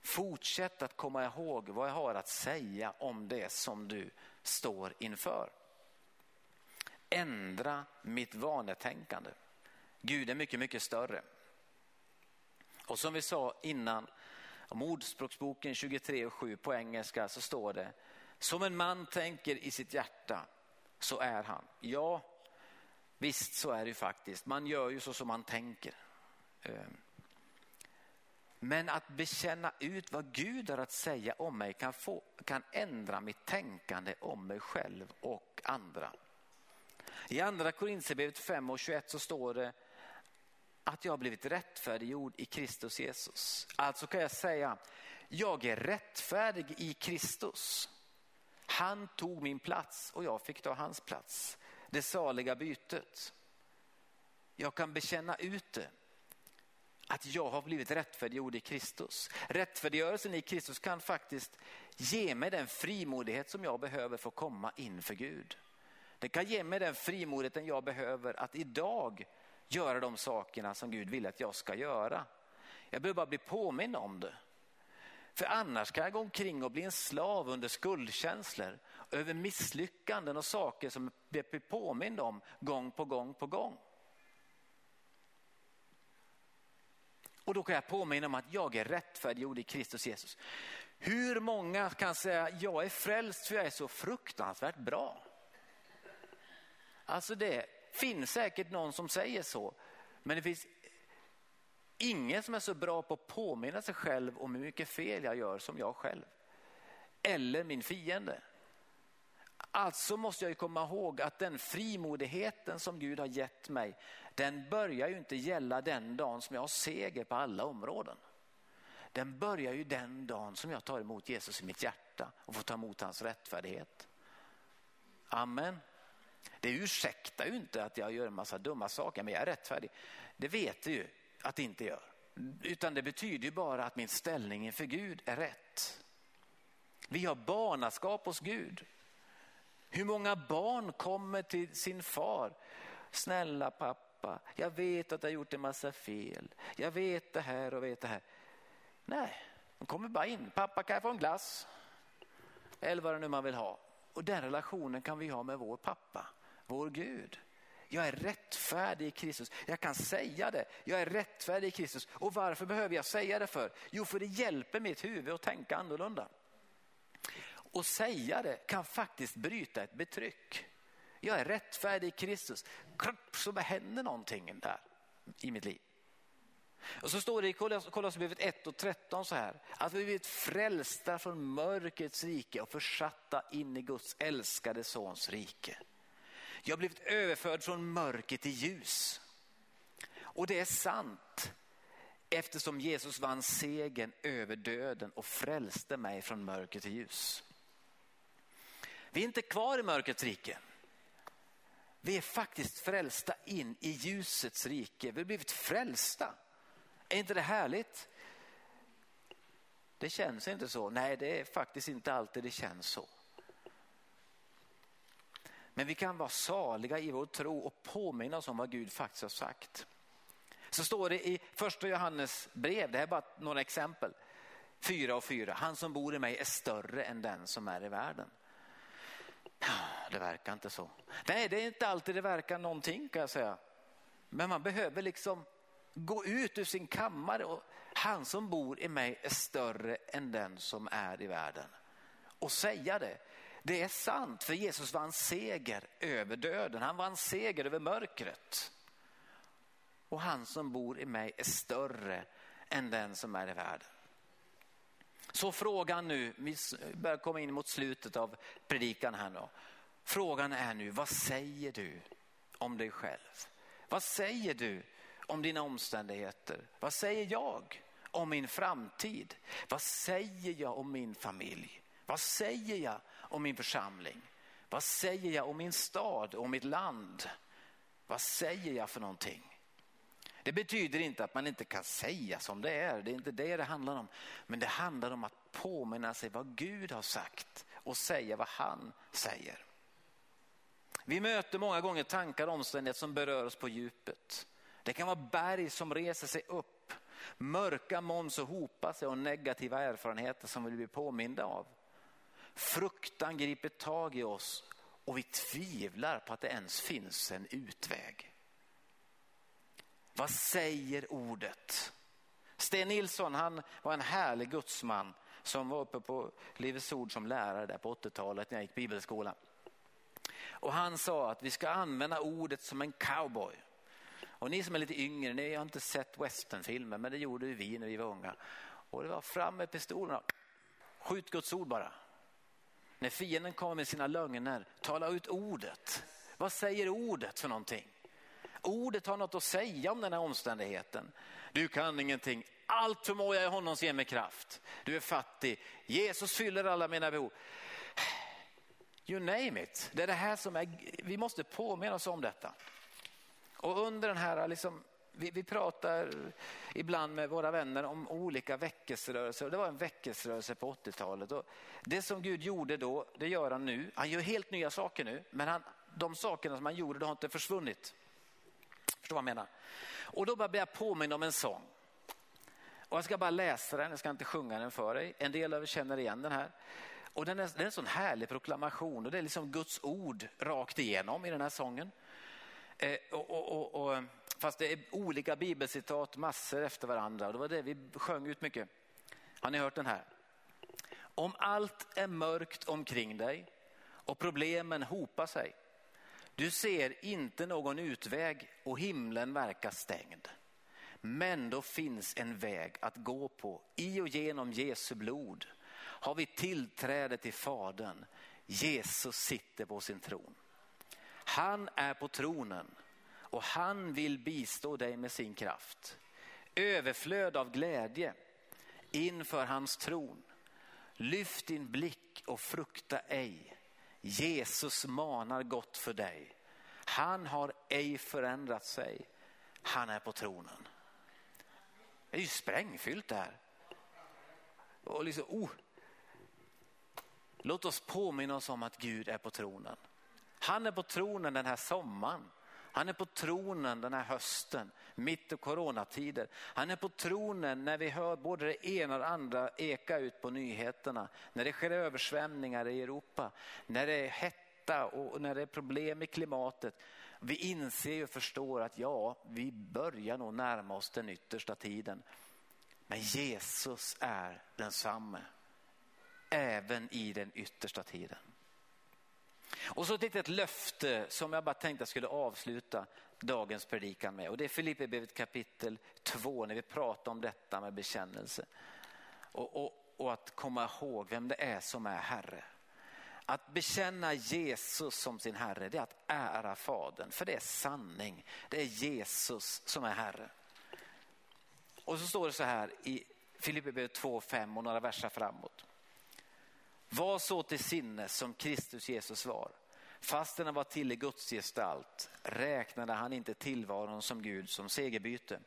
Fortsätt att komma ihåg vad jag har att säga om det som du står inför. Ändra mitt vanetänkande. Gud är mycket, mycket större. Och som vi sa innan, om Ordspråksboken 23 och 7 på engelska så står det, som en man tänker i sitt hjärta så är han. Ja, visst så är det ju faktiskt. Man gör ju så som man tänker. Ehm, men att bekänna ut vad Gud har att säga om mig kan, få, kan ändra mitt tänkande om mig själv och andra. I andra Korinthierbrevet 5 och 21 så står det att jag har blivit rättfärdiggjord i Kristus Jesus. Alltså kan jag säga, jag är rättfärdig i Kristus. Han tog min plats och jag fick ta hans plats. Det saliga bytet. Jag kan bekänna ut det. Att jag har blivit rättfärdiggjord i Kristus. Rättfärdiggörelsen i Kristus kan faktiskt ge mig den frimodighet som jag behöver för att komma inför Gud. Det kan ge mig den frimodigheten jag behöver att idag göra de sakerna som Gud vill att jag ska göra. Jag behöver bara bli påminn om det. För annars kan jag gå omkring och bli en slav under skuldkänslor, över misslyckanden och saker som jag blir påmind om gång på gång på gång. Och då kan jag påminna om att jag är rättfärdiggjord i Kristus Jesus. Hur många kan säga jag är frälst för jag är så fruktansvärt bra? Alltså det finns säkert någon som säger så, men det finns ingen som är så bra på att påminna sig själv om hur mycket fel jag gör som jag själv. Eller min fiende. Alltså måste jag ju komma ihåg att den frimodigheten som Gud har gett mig, den börjar ju inte gälla den dagen som jag har seger på alla områden. Den börjar ju den dagen som jag tar emot Jesus i mitt hjärta och får ta emot hans rättfärdighet. Amen. Det ursäktar ju inte att jag gör en massa dumma saker, men jag är rättfärdig. Det vet du ju att det inte gör. Utan det betyder ju bara att min ställning inför Gud är rätt. Vi har barnaskap hos Gud. Hur många barn kommer till sin far? Snälla pappa, jag vet att jag har gjort en massa fel. Jag vet det här och vet det här. Nej, de kommer bara in. Pappa kan jag få en glass? Eller vad det nu man vill ha. Och den relationen kan vi ha med vår pappa, vår Gud. Jag är rättfärdig i Kristus. Jag kan säga det. Jag är rättfärdig i Kristus. Och varför behöver jag säga det för? Jo, för det hjälper mitt huvud att tänka annorlunda. Och säga det kan faktiskt bryta ett betryck. Jag är rättfärdig i Kristus. Så händer någonting där i mitt liv. Och så står det i Kolosserbrevet 1 och 13 så här, att vi blivit frälsta från mörkrets rike och försatta in i Guds älskade sons rike. Jag har blivit överförd från mörker till ljus. Och det är sant eftersom Jesus vann segern över döden och frälste mig från mörker till ljus. Vi är inte kvar i mörkrets rike. Vi är faktiskt frälsta in i ljusets rike. Vi har blivit frälsta. Är inte det härligt? Det känns inte så. Nej, det är faktiskt inte alltid det känns så. Men vi kan vara saliga i vår tro och påminna oss om vad Gud faktiskt har sagt. Så står det i första Johannes brev, det här är bara några exempel, fyra och fyra. Han som bor i mig är större än den som är i världen. Ah, det verkar inte så. Nej, det är inte alltid det verkar någonting kan jag säga. Men man behöver liksom gå ut ur sin kammare och han som bor i mig är större än den som är i världen. Och säga det. Det är sant för Jesus vann seger över döden. Han vann seger över mörkret. Och han som bor i mig är större än den som är i världen. Så frågan nu, vi börjar komma in mot slutet av predikan här nu. Frågan är nu, vad säger du om dig själv? Vad säger du om dina omständigheter? Vad säger jag om min framtid? Vad säger jag om min familj? Vad säger jag om min församling? Vad säger jag om min stad och mitt land? Vad säger jag för någonting? Det betyder inte att man inte kan säga som det är, det är inte det det handlar om. Men det handlar om att påminna sig vad Gud har sagt och säga vad han säger. Vi möter många gånger tankar och omständigheter som berör oss på djupet. Det kan vara berg som reser sig upp, mörka moln som hopar sig och negativa erfarenheter som vi blir påminda av. Fruktan griper tag i oss och vi tvivlar på att det ens finns en utväg. Vad säger ordet? Sten Nilsson han var en härlig gudsman som var uppe på Livets Ord som lärare där på 80-talet när jag gick bibelskola. Och han sa att vi ska använda ordet som en cowboy. Och ni som är lite yngre, ni har inte sett westernfilmer, men det gjorde vi när vi var unga. Och det var fram med pistolerna, skjut Guds ord bara. När fienden kommer med sina lögner, tala ut ordet. Vad säger ordet för någonting? Ordet har något att säga om den här omständigheten. Du kan ingenting. Allt förmår jag i honom som ger mig kraft. Du är fattig. Jesus fyller alla mina behov. You name it. Det är det här som är, vi måste påminna oss om detta. Och under den här, liksom, vi, vi pratar ibland med våra vänner om olika väckelserörelser. Det var en väckelserörelse på 80-talet. Och det som Gud gjorde då, det gör han nu. Han gör helt nya saker nu, men han, de sakerna som han gjorde de har inte försvunnit. Förstår vad jag menar? Och då blir jag påminna om en sång. Och jag ska bara läsa den, jag ska inte sjunga den för dig. En del av er känner igen den här. Och den är, den är en sån härlig proklamation och det är liksom Guds ord rakt igenom i den här sången. Eh, och, och, och, fast det är olika bibelcitat, massor efter varandra. Och det var det vi sjöng ut mycket. Har ni hört den här? Om allt är mörkt omkring dig och problemen hopar sig. Du ser inte någon utväg och himlen verkar stängd. Men då finns en väg att gå på. I och genom Jesu blod har vi tillträde till Fadern. Jesus sitter på sin tron. Han är på tronen och han vill bistå dig med sin kraft. Överflöd av glädje inför hans tron. Lyft din blick och frukta ej. Jesus manar gott för dig. Han har ej förändrat sig. Han är på tronen. Det är ju sprängfyllt det här. Och liksom, oh. Låt oss påminna oss om att Gud är på tronen. Han är på tronen den här sommaren. Han är på tronen den här hösten, mitt i coronatider. Han är på tronen när vi hör både det ena och det andra eka ut på nyheterna. När det sker översvämningar i Europa, när det är hetta och när det är problem i klimatet. Vi inser och förstår att ja, vi börjar nog närma oss den yttersta tiden. Men Jesus är densamme, även i den yttersta tiden. Och så ett litet löfte som jag bara tänkte jag skulle avsluta dagens predikan med. Och det är Filipperbrevet kapitel 2 när vi pratar om detta med bekännelse. Och, och, och att komma ihåg vem det är som är Herre. Att bekänna Jesus som sin Herre, det är att ära Fadern. För det är sanning. Det är Jesus som är Herre. Och så står det så här i Filipperbrevet 2.5 och några verser framåt. Var så till sinnes som Kristus Jesus var. Fastän han var till i Guds gestalt räknade han inte tillvaron som Gud som segerbyte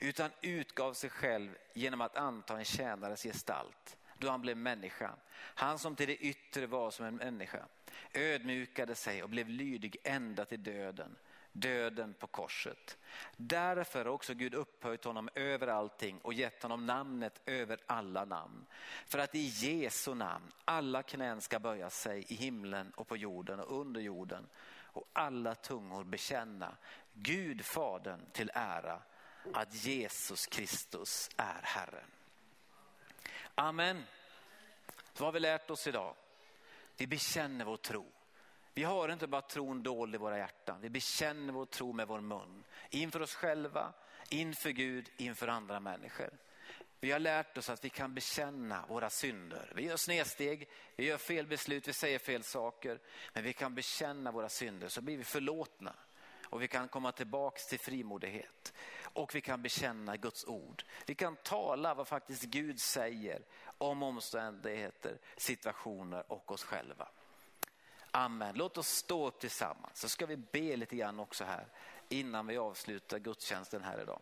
utan utgav sig själv genom att anta en tjänares gestalt då han blev människa. Han som till det yttre var som en människa ödmjukade sig och blev lydig ända till döden döden på korset. Därför har också Gud upphöjt honom över allting och gett honom namnet över alla namn. För att i Jesu namn alla knän ska böja sig i himlen och på jorden och under jorden och alla tungor bekänna Gud Fadern till ära att Jesus Kristus är Herren. Amen. Vad har vi lärt oss idag. Vi bekänner vår tro. Vi har inte bara tron dold i våra hjärtan, vi bekänner vår tro med vår mun. Inför oss själva, inför Gud, inför andra människor. Vi har lärt oss att vi kan bekänna våra synder. Vi gör snedsteg, vi gör fel beslut, vi säger fel saker. Men vi kan bekänna våra synder så blir vi förlåtna. Och vi kan komma tillbaks till frimodighet. Och vi kan bekänna Guds ord. Vi kan tala vad faktiskt Gud säger om omständigheter, situationer och oss själva. Amen. Låt oss stå upp tillsammans så ska vi be lite grann också här innan vi avslutar gudstjänsten här idag.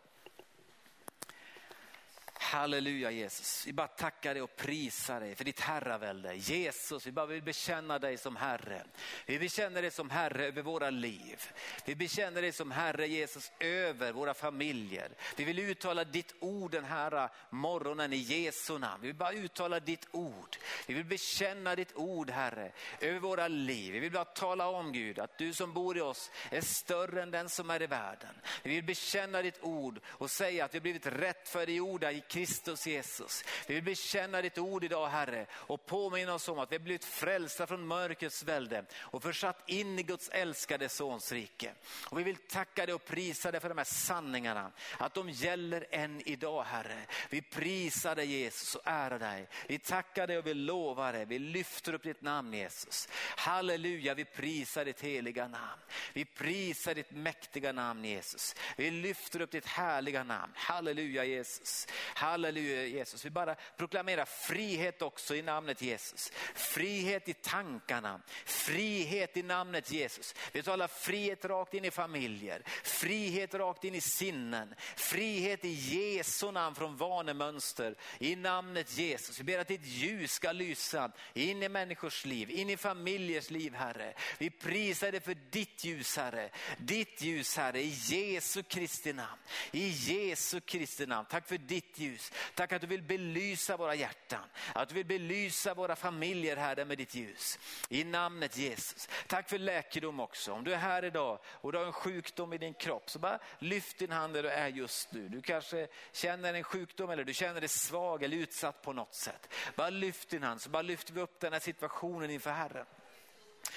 Halleluja Jesus. Vi bara tackar dig och prisar dig för ditt herravälde. Jesus, vi bara vill bekänna dig som Herre. Vi bekänner dig som Herre över våra liv. Vi bekänner dig som Herre Jesus över våra familjer. Vi vill uttala ditt ord den här morgonen i Jesu namn. Vi vill bara uttala ditt ord. Vi vill bekänna ditt ord Herre över våra liv. Vi vill bara tala om Gud att du som bor i oss är större än den som är i världen. Vi vill bekänna ditt ord och säga att vi har blivit rättfärdiggjorda i orda Kristus Jesus. Vi vill bekänna ditt ord idag Herre och påminna oss om att vi har blivit frälsta från mörkrets välde och försatt in i Guds älskade Sons rike. Och vi vill tacka dig och prisa dig för de här sanningarna, att de gäller än idag Herre. Vi prisar dig Jesus och ärar dig. Vi tackar dig och vi lovar dig, vi lyfter upp ditt namn Jesus. Halleluja, vi prisar ditt heliga namn. Vi prisar ditt mäktiga namn Jesus. Vi lyfter upp ditt härliga namn. Halleluja Jesus. Halleluja Halleluja Jesus. Vi bara proklamerar frihet också i namnet Jesus. Frihet i tankarna, frihet i namnet Jesus. Vi talar frihet rakt in i familjer, frihet rakt in i sinnen, frihet i Jesu namn från vanemönster. I namnet Jesus. Vi ber att ditt ljus ska lysa in i människors liv, in i familjers liv Herre. Vi prisar dig för ditt ljus Herre. Ditt ljus Herre i Jesu Kristi namn. I Jesu Kristi namn. Tack för ditt ljus. Tack att du vill belysa våra hjärtan. Att du vill belysa våra familjer Herre med ditt ljus. I namnet Jesus. Tack för läkedom också. Om du är här idag och du har en sjukdom i din kropp så bara lyft din hand där du är just nu. Du kanske känner en sjukdom eller du känner dig svag eller utsatt på något sätt. Bara lyft din hand så bara lyfter vi upp den här situationen inför Herren.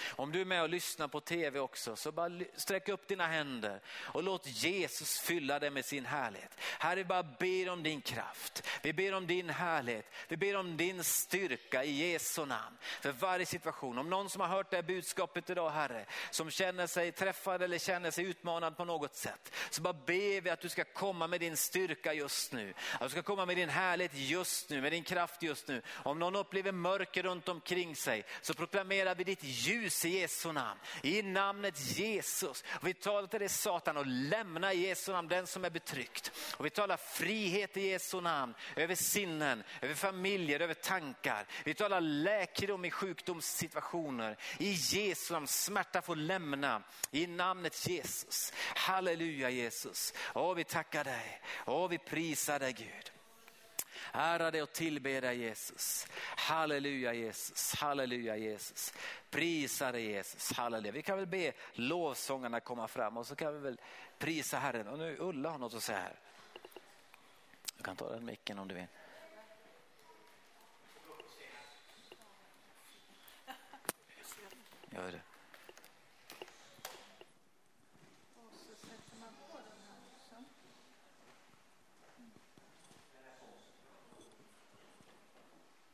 Om du är med och lyssnar på tv också så bara sträck upp dina händer och låt Jesus fylla dig med sin härlighet. Herre vi bara ber om din kraft, vi ber om din härlighet, vi ber om din styrka i Jesu namn. För varje situation, om någon som har hört det här budskapet idag Herre, som känner sig träffad eller känner sig utmanad på något sätt, så bara ber vi att du ska komma med din styrka just nu. Att du ska komma med din härlighet just nu, med din kraft just nu. Om någon upplever mörker runt omkring sig så proklamerar vi ditt ljus i Jesu namn. I namnet Jesus. Och vi talar till dig Satan och lämna i Jesu namn den som är betryckt. Och vi talar frihet i Jesu namn över sinnen, över familjer, över tankar. Vi talar läkedom i sjukdomssituationer. I Jesu namn, smärta får lämna. I namnet Jesus. Halleluja Jesus. Åh, vi tackar dig. Åh, vi prisar dig Gud. Ära dig och tillbe dig Jesus. Halleluja Jesus, halleluja Jesus. Prisa dig Jesus, halleluja. Vi kan väl be lovsångarna komma fram och så kan vi väl prisa Herren. Och nu Ulla har något att säga här. Du kan ta den micken om du vill. Gör det.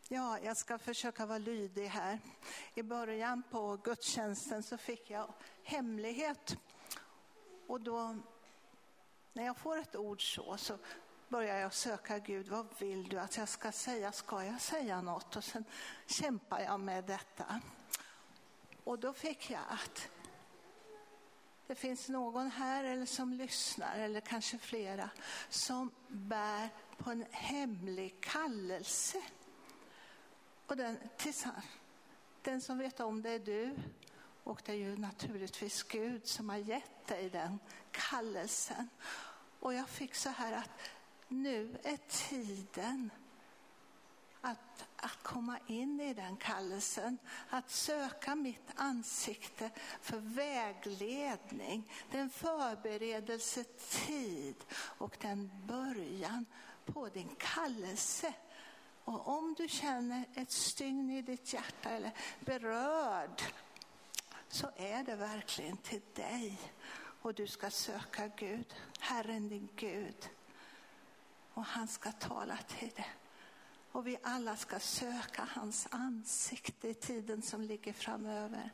Ja, jag ska försöka vara lydig här. I början på gudstjänsten så fick jag hemlighet. Och då, när jag får ett ord så, så börjar jag söka Gud. Vad vill du att jag ska säga? Ska jag säga något? Och sen kämpar jag med detta. Och då fick jag att det finns någon här eller som lyssnar, eller kanske flera, som bär på en hemlig kallelse och den, den som vet om det är du och det är ju naturligtvis Gud som har gett dig den kallelsen. Och jag fick så här att nu är tiden att, att komma in i den kallelsen, att söka mitt ansikte för vägledning, den förberedelsetid och den början på din kallelse. Och om du känner ett stygn i ditt hjärta eller berörd så är det verkligen till dig. Och du ska söka Gud, Herren din Gud. Och han ska tala till dig. Och vi alla ska söka hans ansikte i tiden som ligger framöver.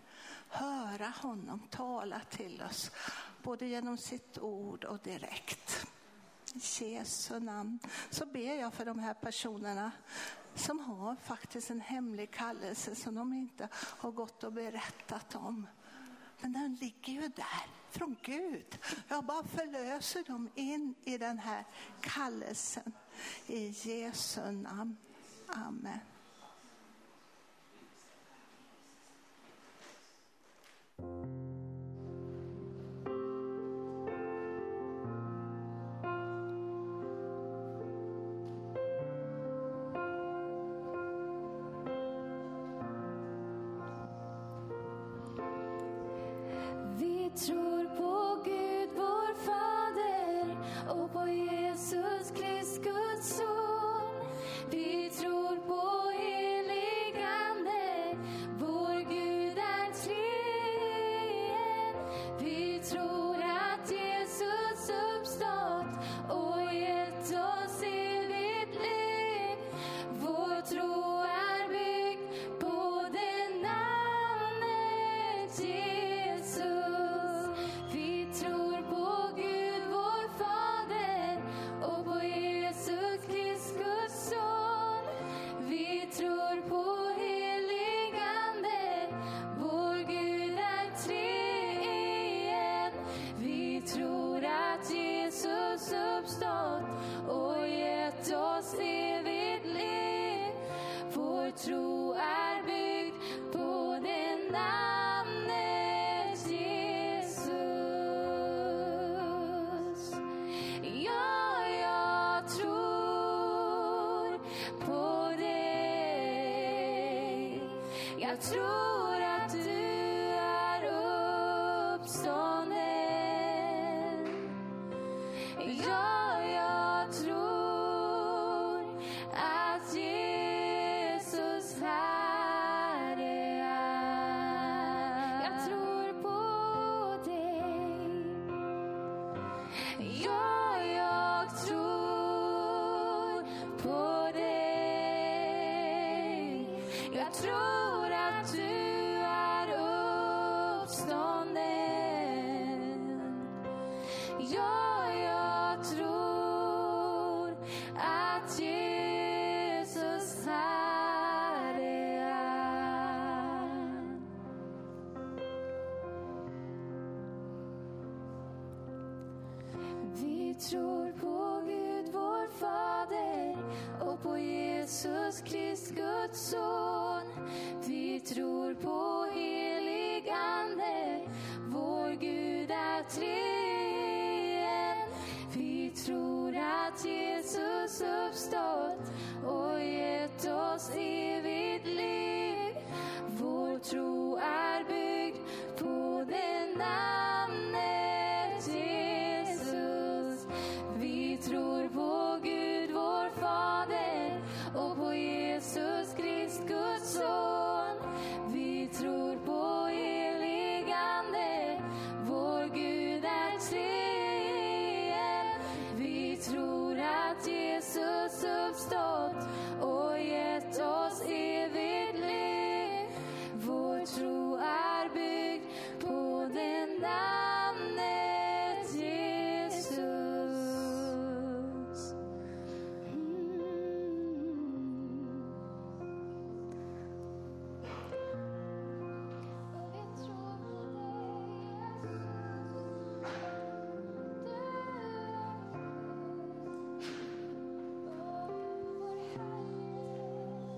Höra honom tala till oss, både genom sitt ord och direkt. I Jesu namn så ber jag för de här personerna som har faktiskt en hemlig kallelse som de inte har gått och berättat om. Men den ligger ju där från Gud. Jag bara förlöser dem in i den här kallelsen. I Jesu namn. Amen. tror Jesus Kristus son. so